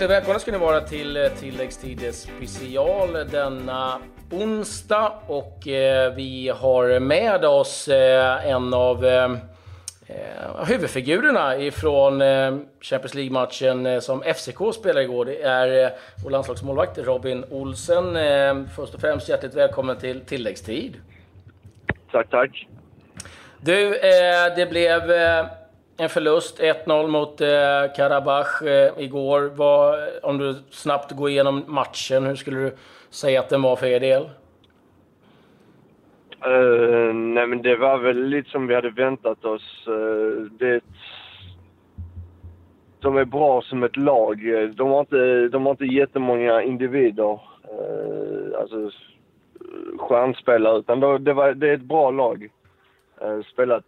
hjärtligt välkomna ska ni vara till tilläggstid special denna onsdag. Och eh, vi har med oss eh, en av eh, eh huvudfigurerna ifrån eh, Champions League-matchen eh, som FCK spelade igår. Det är eh, vår landslagsmålvakt Robin Olsen. Eh, först och främst hjärtligt välkommen till tilläggstid. Tack, tack. Du, det blev en förlust, 1-0 mot eh, Karabach eh, igår. Var, om du snabbt går igenom matchen, hur skulle du säga att den var för er del? Uh, nej, men det var väl lite som vi hade väntat oss. Uh, det, de är bra som ett lag. De har inte, de har inte jättemånga individer, uh, alltså stjärnspelare, utan det, var, det är ett bra lag. Uh, spelat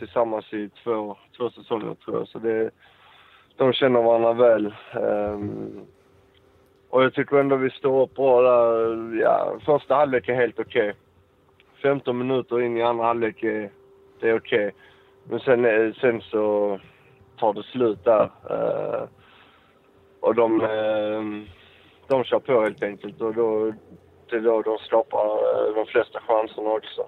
tillsammans i två, två säsonger tror jag. Så det, de känner varandra väl. Um, och jag tycker ändå vi står upp bra där. Ja, första halvlek är helt okej. Okay. 15 minuter in i andra halvlek är det okej. Okay. Men sen, eh, sen så tar det slut där. Uh, och de, uh, de kör på helt enkelt och då, det är då de skapar eh, de flesta chanserna också.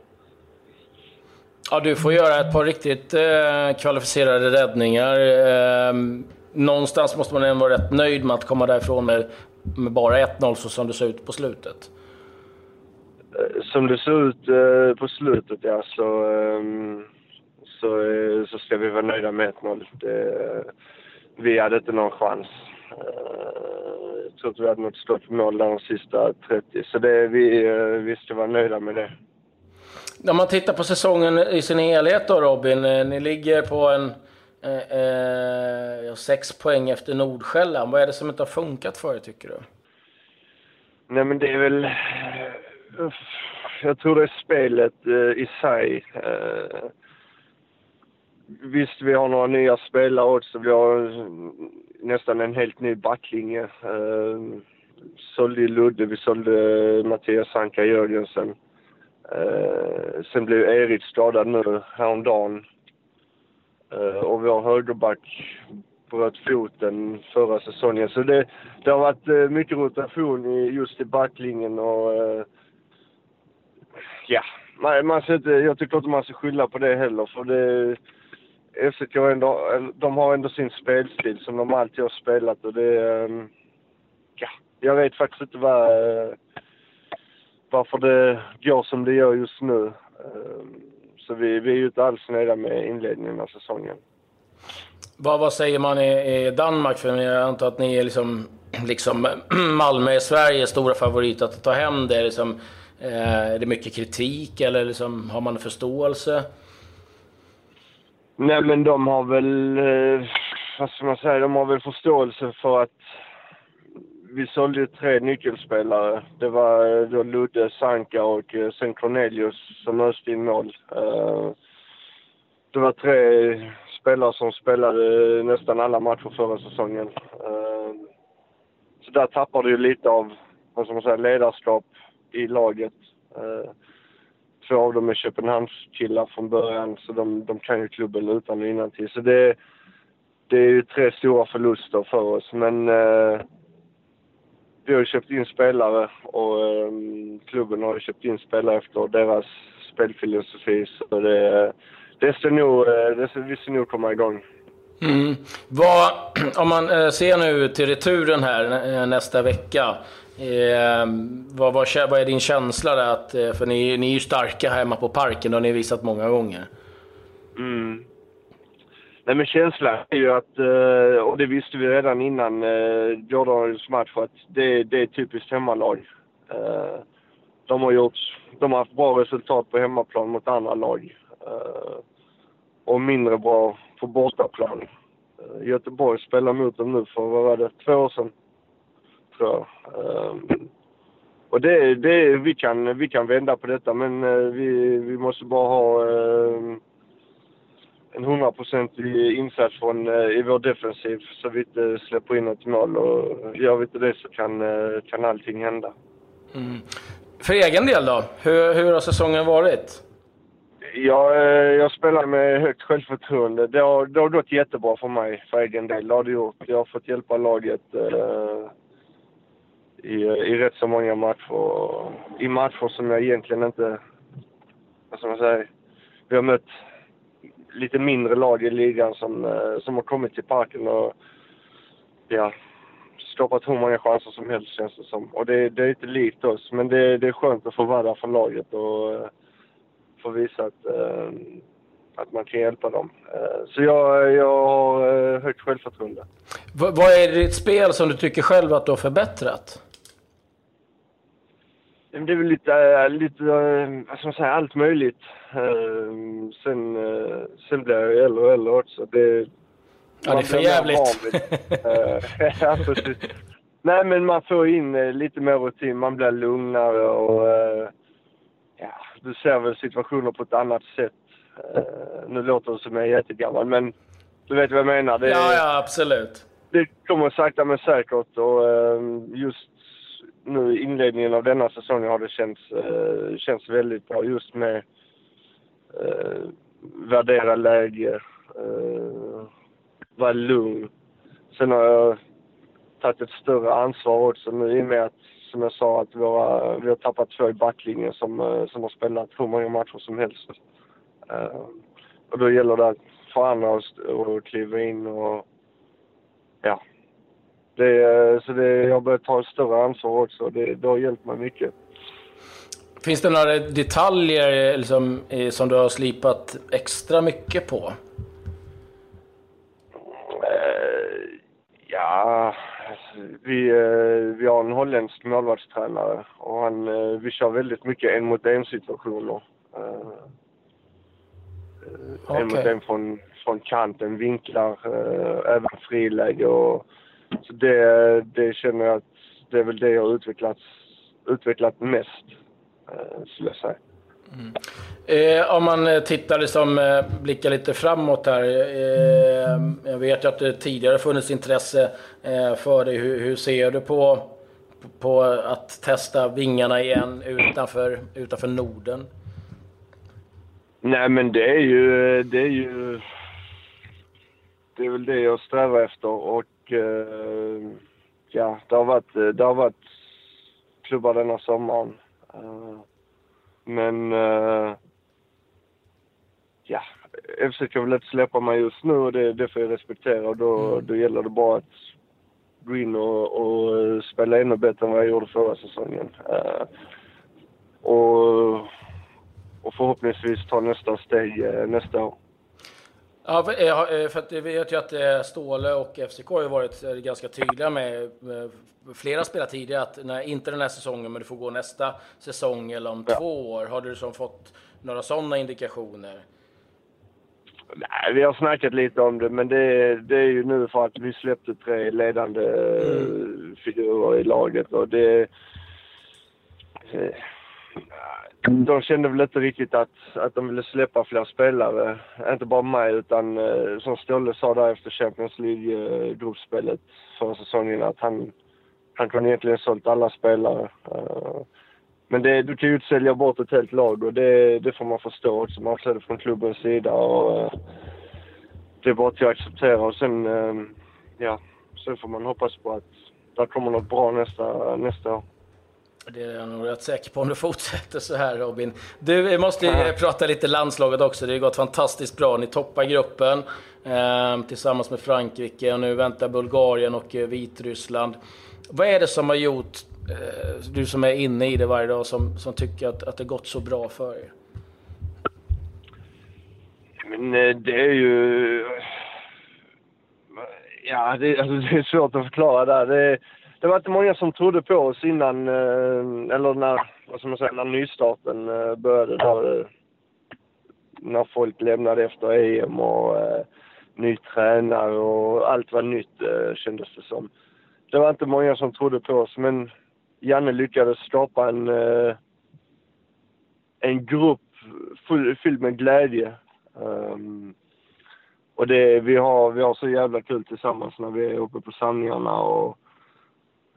Ja, du får göra ett par riktigt eh, kvalificerade räddningar. Eh, någonstans måste man ändå vara rätt nöjd med att komma därifrån med, med bara 1-0 så som det såg ut på slutet. Eh, som det såg ut eh, på slutet, ja, så, ehm, så, eh, så ska vi vara nöjda med 1-0. Eh, vi hade inte någon chans. Eh, jag tror inte vi hade något stort mål där de sista 30, så det, vi, vi ska vara nöjda med det. Om man tittar på säsongen i sin helhet då Robin, eh, ni ligger på en eh, eh, sex poäng efter Nordsjälland. Vad är det som inte har funkat för er tycker du? Nej men det är väl... Jag tror det är spelet eh, i sig. Eh, visst, vi har några nya spelare också. Vi har eh, nästan en helt ny backlinje. Eh, sålde Ludde, vi sålde Mattias Anka Jörgensen. Eh, sen blev Erik skadad nu häromdagen. Eh, och vår högerback bröt foten förra säsongen. Så det, det har varit eh, mycket rotation i, just i backlinjen och eh, ja, man, man inte, jag tycker inte man ska skylla på det heller för det FCK ändå, eh, de har ändå sin spelstil som de alltid har spelat och det, eh, ja, jag vet faktiskt inte vad varför det går som det gör just nu. Ehm, så vi, vi är ju inte alls nöjda med inledningen av säsongen. Vad, vad säger man i, i Danmark? För jag antar att ni är liksom, liksom Malmö är Sveriges stora favorit att ta hem det. Liksom, eh, är det mycket kritik eller liksom, har man förståelse? Nej men de har väl, eh, vad ska man säga, de har väl förståelse för att vi sålde ju tre nyckelspelare. Det var eh, då Ludde, Sanka och eh, sen Cornelius som öste in mål. Eh, det var tre spelare som spelade nästan alla matcher förra säsongen. Så där tappar du ju lite av, vad ska man säga, ledarskap i laget. Två av dem är Köpenhamnskillar från början, så de, de kan ju klubben utan och innantill. Så det, det är ju tre stora förluster för oss, men vi har köpt in spelare och um, klubben har köpt in spelare efter deras spelfilosofi. Så det, det ska nog, eh, det ska, vi ska nog komma igång. Mm. Vad, om man eh, ser nu till returen här eh, nästa vecka. Eh, vad, vad, vad, är din känsla där? Att, för ni, ni är ju starka hemma på Parken, det har ni visat många gånger. Nej men känslan är ju att, eh, och det visste vi redan innan eh, gårdagens match, att det, det är typiskt hemmalag. Eh, de har gjort, de har haft bra resultat på hemmaplan mot andra lag. Och mindre bra på bortaplan. Göteborg spelade mot dem nu för, vad var det, två år sedan? Tror jag. Och det, det, vi, kan, vi kan vända på detta men vi, vi måste bara ha en hundraprocentig insats från, eh, i vår defensiv så vi inte släpper in ett mål. Och gör vi inte det så kan, eh, kan allting hända. Mm. För egen del då? Hur, hur har säsongen varit? Jag, eh, jag spelar med högt självförtroende. Det har, det har gått jättebra för mig för egen del. Det har det gjort. Jag har fått hjälpa laget eh, i, i rätt så många matcher. I matcher som jag egentligen inte... Vad ska man säga? Vi har mött lite mindre lag i ligan som, eh, som har kommit till parken och ja, skapat hur många chanser som helst känns det som. Och det, det är inte likt oss, men det, det är skönt att få vara där för laget och eh, få visa att, eh, att man kan hjälpa dem. Så jag, jag har högt självförtroende. V vad är ditt spel som du tycker själv att du har förbättrat? Det är väl lite, lite vad ska man säga, allt möjligt. Sen, sen blir jag äldre och äldre också. Det, Ja, det är för jävligt. ja, precis. Nej, men man får in eh, lite mer rutin. Man blir lugnare och eh, ja, du ser väl situationer på ett annat sätt. Eh, nu låter det som jag är jättegammal, men du vet vad jag menar. Det, ja, ja, absolut. Det kommer sakta men säkert och just nu i inledningen av denna säsongen har det känts, eh, känts väldigt bra just med eh, värdera läge eh, vara lugn. Sen har jag tagit ett större ansvar också nu i och med att, som jag sa, att våra, vi har tappat två i backlinjen som, som har spelat hur många matcher som helst. Eh, och då gäller det för andra att kliva in och ja. Det, så det, jag börjat ta ett större ansvar också. Det, det har hjälpt mig mycket. Finns det några detaljer liksom, som du har slipat extra mycket på? Ja, vi, eh, vi har en holländsk målvaktstränare och han, eh, vi kör väldigt mycket en mot en situationer. Okay. Eh, en mot en från, från kanten, vinklar, även friläge och så det, det känner jag att det är väl det jag har utvecklats, utvecklat mest, skulle jag säga. Mm. Eh, om man eh, tittar liksom, eh, blickar lite framåt här. Eh, jag vet ju att det tidigare funnits intresse eh, för dig. Hur, hur, ser du på, på att testa vingarna igen utanför, utanför Norden? Nej men det är ju, det är ju, det är väl det jag strävar efter och eh, ja, det har varit, det har varit klubbar denna sommaren. Men uh, ja, FCK vill inte släppa mig just nu och det, det får jag respektera. Och då, mm. då gäller det bara att gå in och, och, spela ännu bättre än vad jag gjorde förra säsongen. Uh, och, och förhoppningsvis ta nästa steg uh, nästa år. Ja, för att jag vet ju att Ståle och FCK har varit ganska tydliga med flera spelare tidigare att nej, inte den här säsongen, men du får gå nästa säsong eller om ja. två år. Har du liksom fått några sådana indikationer? Nej, vi har snackat lite om det, men det, det är ju nu för att vi släppte tre ledande mm. figurer i laget och det... Eh, de kände väl inte riktigt att, att de ville släppa fler spelare. Inte bara mig, utan eh, som Stålle sa där efter Champions League-gruppspelet förra säsongen, att han, han kunde egentligen ha sålt alla spelare. Eh, men det, du kan ju inte sälja bort ett helt lag och det, det får man förstå också. Man ser det från klubbens sida och eh, det är bara att acceptera och sen, eh, ja, sen får man hoppas på att det kommer något bra nästa, nästa år. Det är jag nog rätt säker på om du fortsätter så här Robin. Du, vi måste ju prata lite landslaget också. Det har gått fantastiskt bra. Ni toppar gruppen eh, tillsammans med Frankrike och nu väntar Bulgarien och Vitryssland. Vad är det som har gjort, eh, du som är inne i det varje dag, som, som tycker att, att det gått så bra för er? Men eh, det är ju... Ja, det, alltså, det är svårt att förklara där. Det, det var inte många som trodde på oss innan, eh, eller när, vad ska man säga, när nystarten eh, började. Där, eh, när folk lämnade efter EM och ny tränare och allt var nytt kändes det som det var inte många som trodde på oss, men Janne lyckades skapa en, eh, en grupp full, fylld med glädje. Um, och det, vi, har, vi har så jävla kul tillsammans när vi är uppe på samlingarna och,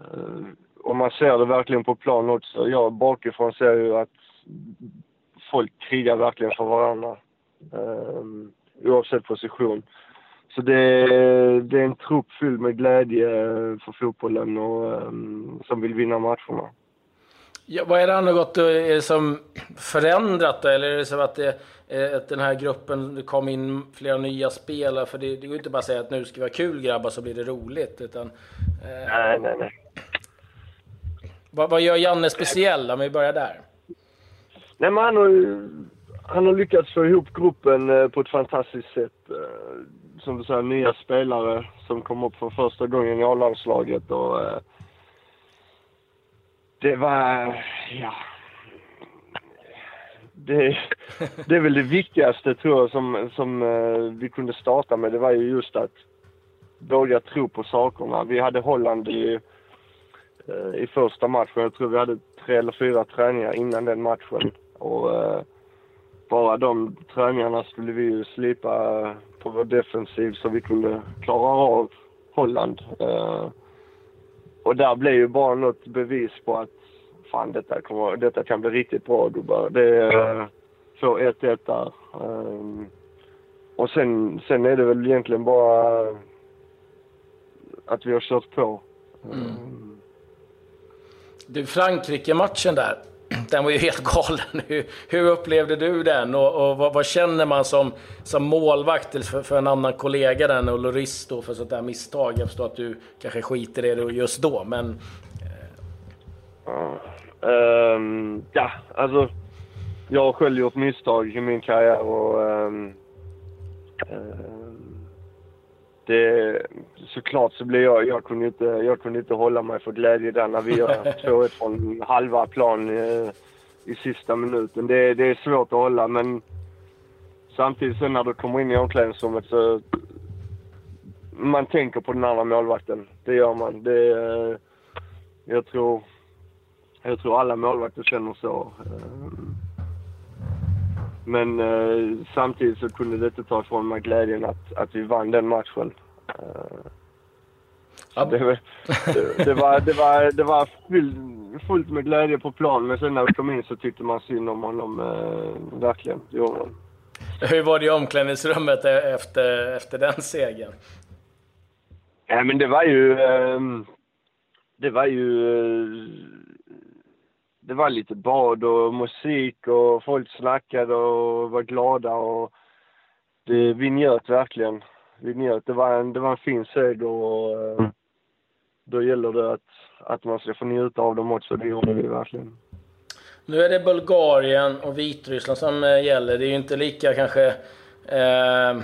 uh, och man ser det verkligen på plan också. Jag bakifrån ser ju att folk krigar verkligen för varandra. Um, oavsett position. Så det, det är en trupp fylld med glädje för fotbollen och um, som vill vinna matcherna. Ja, vad är det något är som förändrat Eller är det så att, det, att den här gruppen, det kom in flera nya spelare? För det, det går inte bara att säga att nu ska vi ha kul grabbar så blir det roligt. Utan, eh, nej, nej, nej. Vad, vad gör Janne speciell om vi börjar där? Nej, men han har, han har lyckats få ihop gruppen eh, på ett fantastiskt sätt. Eh, som du säger, nya spelare som kom upp för första gången i A-landslaget. Och, eh, det var, ja... Det, det är väl det viktigaste tror jag som, som vi kunde starta med. Det var ju just att våga tro på sakerna. Vi hade Holland i i första matchen. Jag tror vi hade tre eller fyra träningar innan den matchen. Och eh, bara de träningarna skulle vi ju slipa på vår defensiv så vi kunde klara av Holland. Eh, och där blev ju bara något bevis på att fan detta, kommer, detta kan bli riktigt bra gubbar. Det eh, får 1-1 där. Och sen, sen är det väl egentligen bara att vi har kört på. Mm. Du, Frankrike-matchen där, den var ju helt galen. Hur, hur upplevde du den och, och vad, vad, känner man som, som målvakt för, för en annan kollega den och Loris då för sånt där misstag? Jag förstår att du kanske skiter i det just då, men... Um, ja, alltså. Jag har själv gjort misstag i min karriär och um, um, det, såklart så blir jag, jag kunde, inte, jag kunde inte hålla mig för glädje där när vi gör 2-1 från halva plan i, i sista minuten. Det, det är svårt att hålla men samtidigt sen när du kommer in i omklädningsrummet så man tänker på den andra målvakten. Det gör man. Det, jag tror, jag tror alla målvakter känner så. Men eh, samtidigt så kunde det inte ta ifrån mig glädjen att, att vi vann den matchen. Eh, det, det, det, var, det var, det var full, fullt med glädje på plan men sen när vi kom in så tyckte man synd om honom. Eh, verkligen, det gjorde man. Hur var det i omklädningsrummet e- efter, efter den segern? Ja, men det var ju... Eh, det var ju eh, det var lite bad och musik och folk snackade och var glada och det, vi njöt verkligen. Vi njöt. Det var en, det var en fin seger och eh, mm. då gäller det att, att man ska få njuta av dem också. Det gjorde vi verkligen. Nu är det Bulgarien och Vitryssland som eh, gäller. Det är ju inte lika kanske, eh,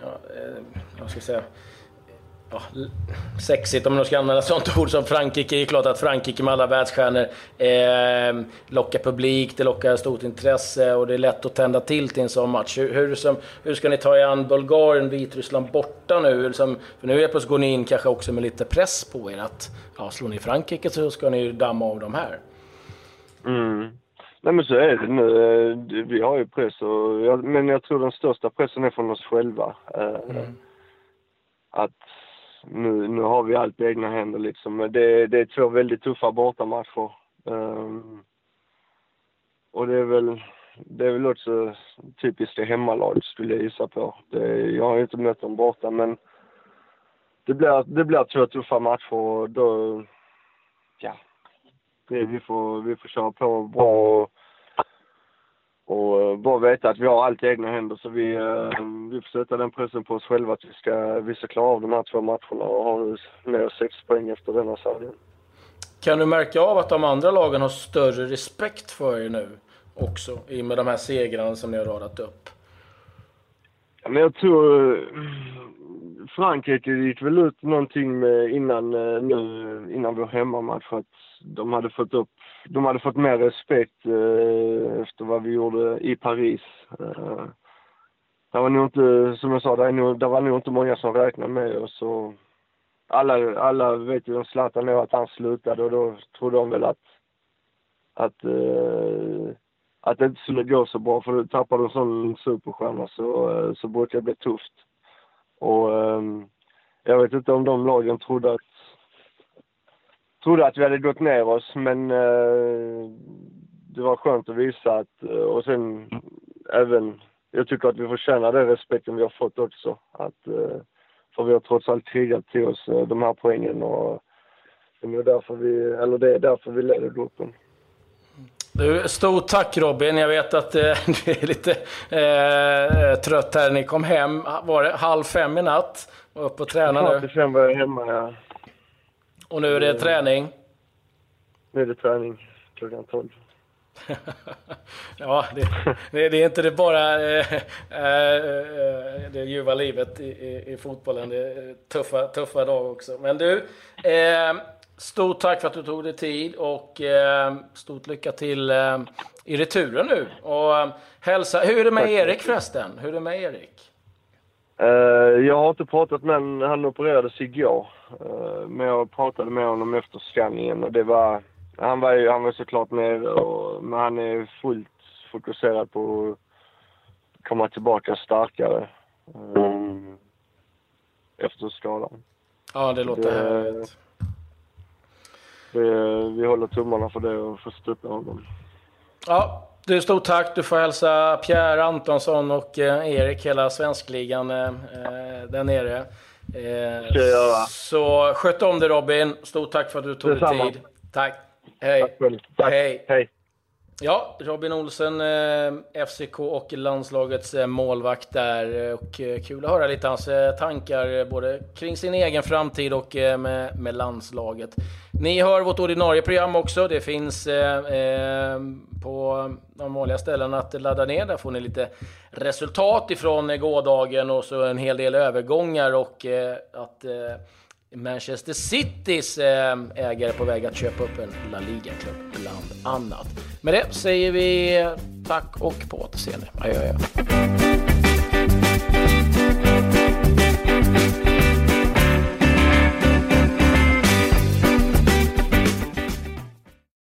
ja, eh, vad ska jag säga, ja, sexigt om man ska använda sånt ord som Frankrike. Det är klart att Frankrike med alla världsstjärnor eh, lockar publik, det lockar stort intresse och det är lätt att tända till till en sån match. Hur, hur, som, hur ska ni ta er an Bulgarien, Vitryssland borta nu? Liksom, för nu helt plötsligt går ni in kanske också med lite press på er att ja, slår ni Frankrike så ska ni damma av de här. Mm. Nej men så är det nu. Eh, vi har ju press och, men jag tror den största pressen är från oss själva. Eh, mm. Att nu, nu har vi allt i egna händer liksom. Det, det är två väldigt tuffa bortamatcher. Um, och det är väl, det är väl också typiskt det hemmalag skulle jag gissa på. Det, jag har inte mött dem borta men det blir, det blir två tuffa matcher och då, ja, det, vi får, vi får köra på bra och bara veta att vi har allt i egna händer så vi, eh, vi får sätta den pressen på oss själva att vi ska, vi ska klara av de här två matcherna och ha med oss sex poäng efter denna serien. Kan du märka av att de andra lagen har större respekt för er nu också i och med de här segrarna som ni har radat upp? Ja, men jag tror eh, Frankrike gick väl ut någonting med innan, nu, innan vår hemmamatch att de hade fått upp de hade fått mer respekt eh, efter vad vi gjorde i Paris. Eh, det var nog inte, som jag sa, det, nog, det var nog inte många som räknade med oss. Och alla, alla vet ju om Zlatan nu att han slutade och då trodde de väl att, att, eh, att det inte skulle gå så bra för tappar du en sån superstjärna så, eh, så brukar det bli tufft. Och eh, jag vet inte om de lagen trodde att trodde att vi hade gått ner oss men eh, det var skönt att visa att, och sen även, jag tycker att vi förtjänar den respekten vi har fått också. Att, för vi har trots allt krigat till oss de här poängen och det är därför vi, eller det är därför vi leder gruppen. Du, stort tack Robin. Jag vet att eh, du är lite eh, trött här. Ni kom hem, var det halv fem i natt? Och upp och tränade? Halv fem var jag hemma, ja. Och nu är det träning? Nu är det träning klockan tolv. ja, det, det, det, är inte det bara eh, eh, det ljuva livet i, i, i, fotbollen. Det är tuffa, tuffa dagar också. Men du, eh, Stort tack för att du tog dig tid och eh, stort lycka till eh, i returen nu. Och eh, hälsa. Hur är det med tack. Erik förresten? Hur är det med Erik? Uh, jag har inte pratat med honom. Han opererades igår. Uh, men jag pratade med honom efter scanningen och det var... Han var, ju, han var såklart nere och, men han är fullt fokuserad på att komma tillbaka starkare. Um, efter skadan. Ja, det låter det, härligt vi, vi håller tummarna för det och får stötta honom. Ja, du, stort tack. Du får hälsa Pierre Antonsson och eh, Erik, hela svenskligan eh, eh där nere. Eh, Ska jag göra. Så sköt om dig Robin. Stort tack för att du tog dig tid. Tack. Hej. Tack. Hej. Hej. Ja, Robin Olsen, eh, FCK och landslagets eh, målvakt där. Och eh, kul att höra lite hans tankar både kring sin egen framtid och med, med landslaget. Ni hör vårt ordinarie program också. Det finns på de vanliga ställena att ladda ner. Där får ni lite resultat ifrån gårdagen och så en hel del övergångar och att Manchester Citys eh, ägare på väg att köpa upp en La Liga-klubb, bland annat. Med det säger vi tack och på återseende. Adjö, adjö.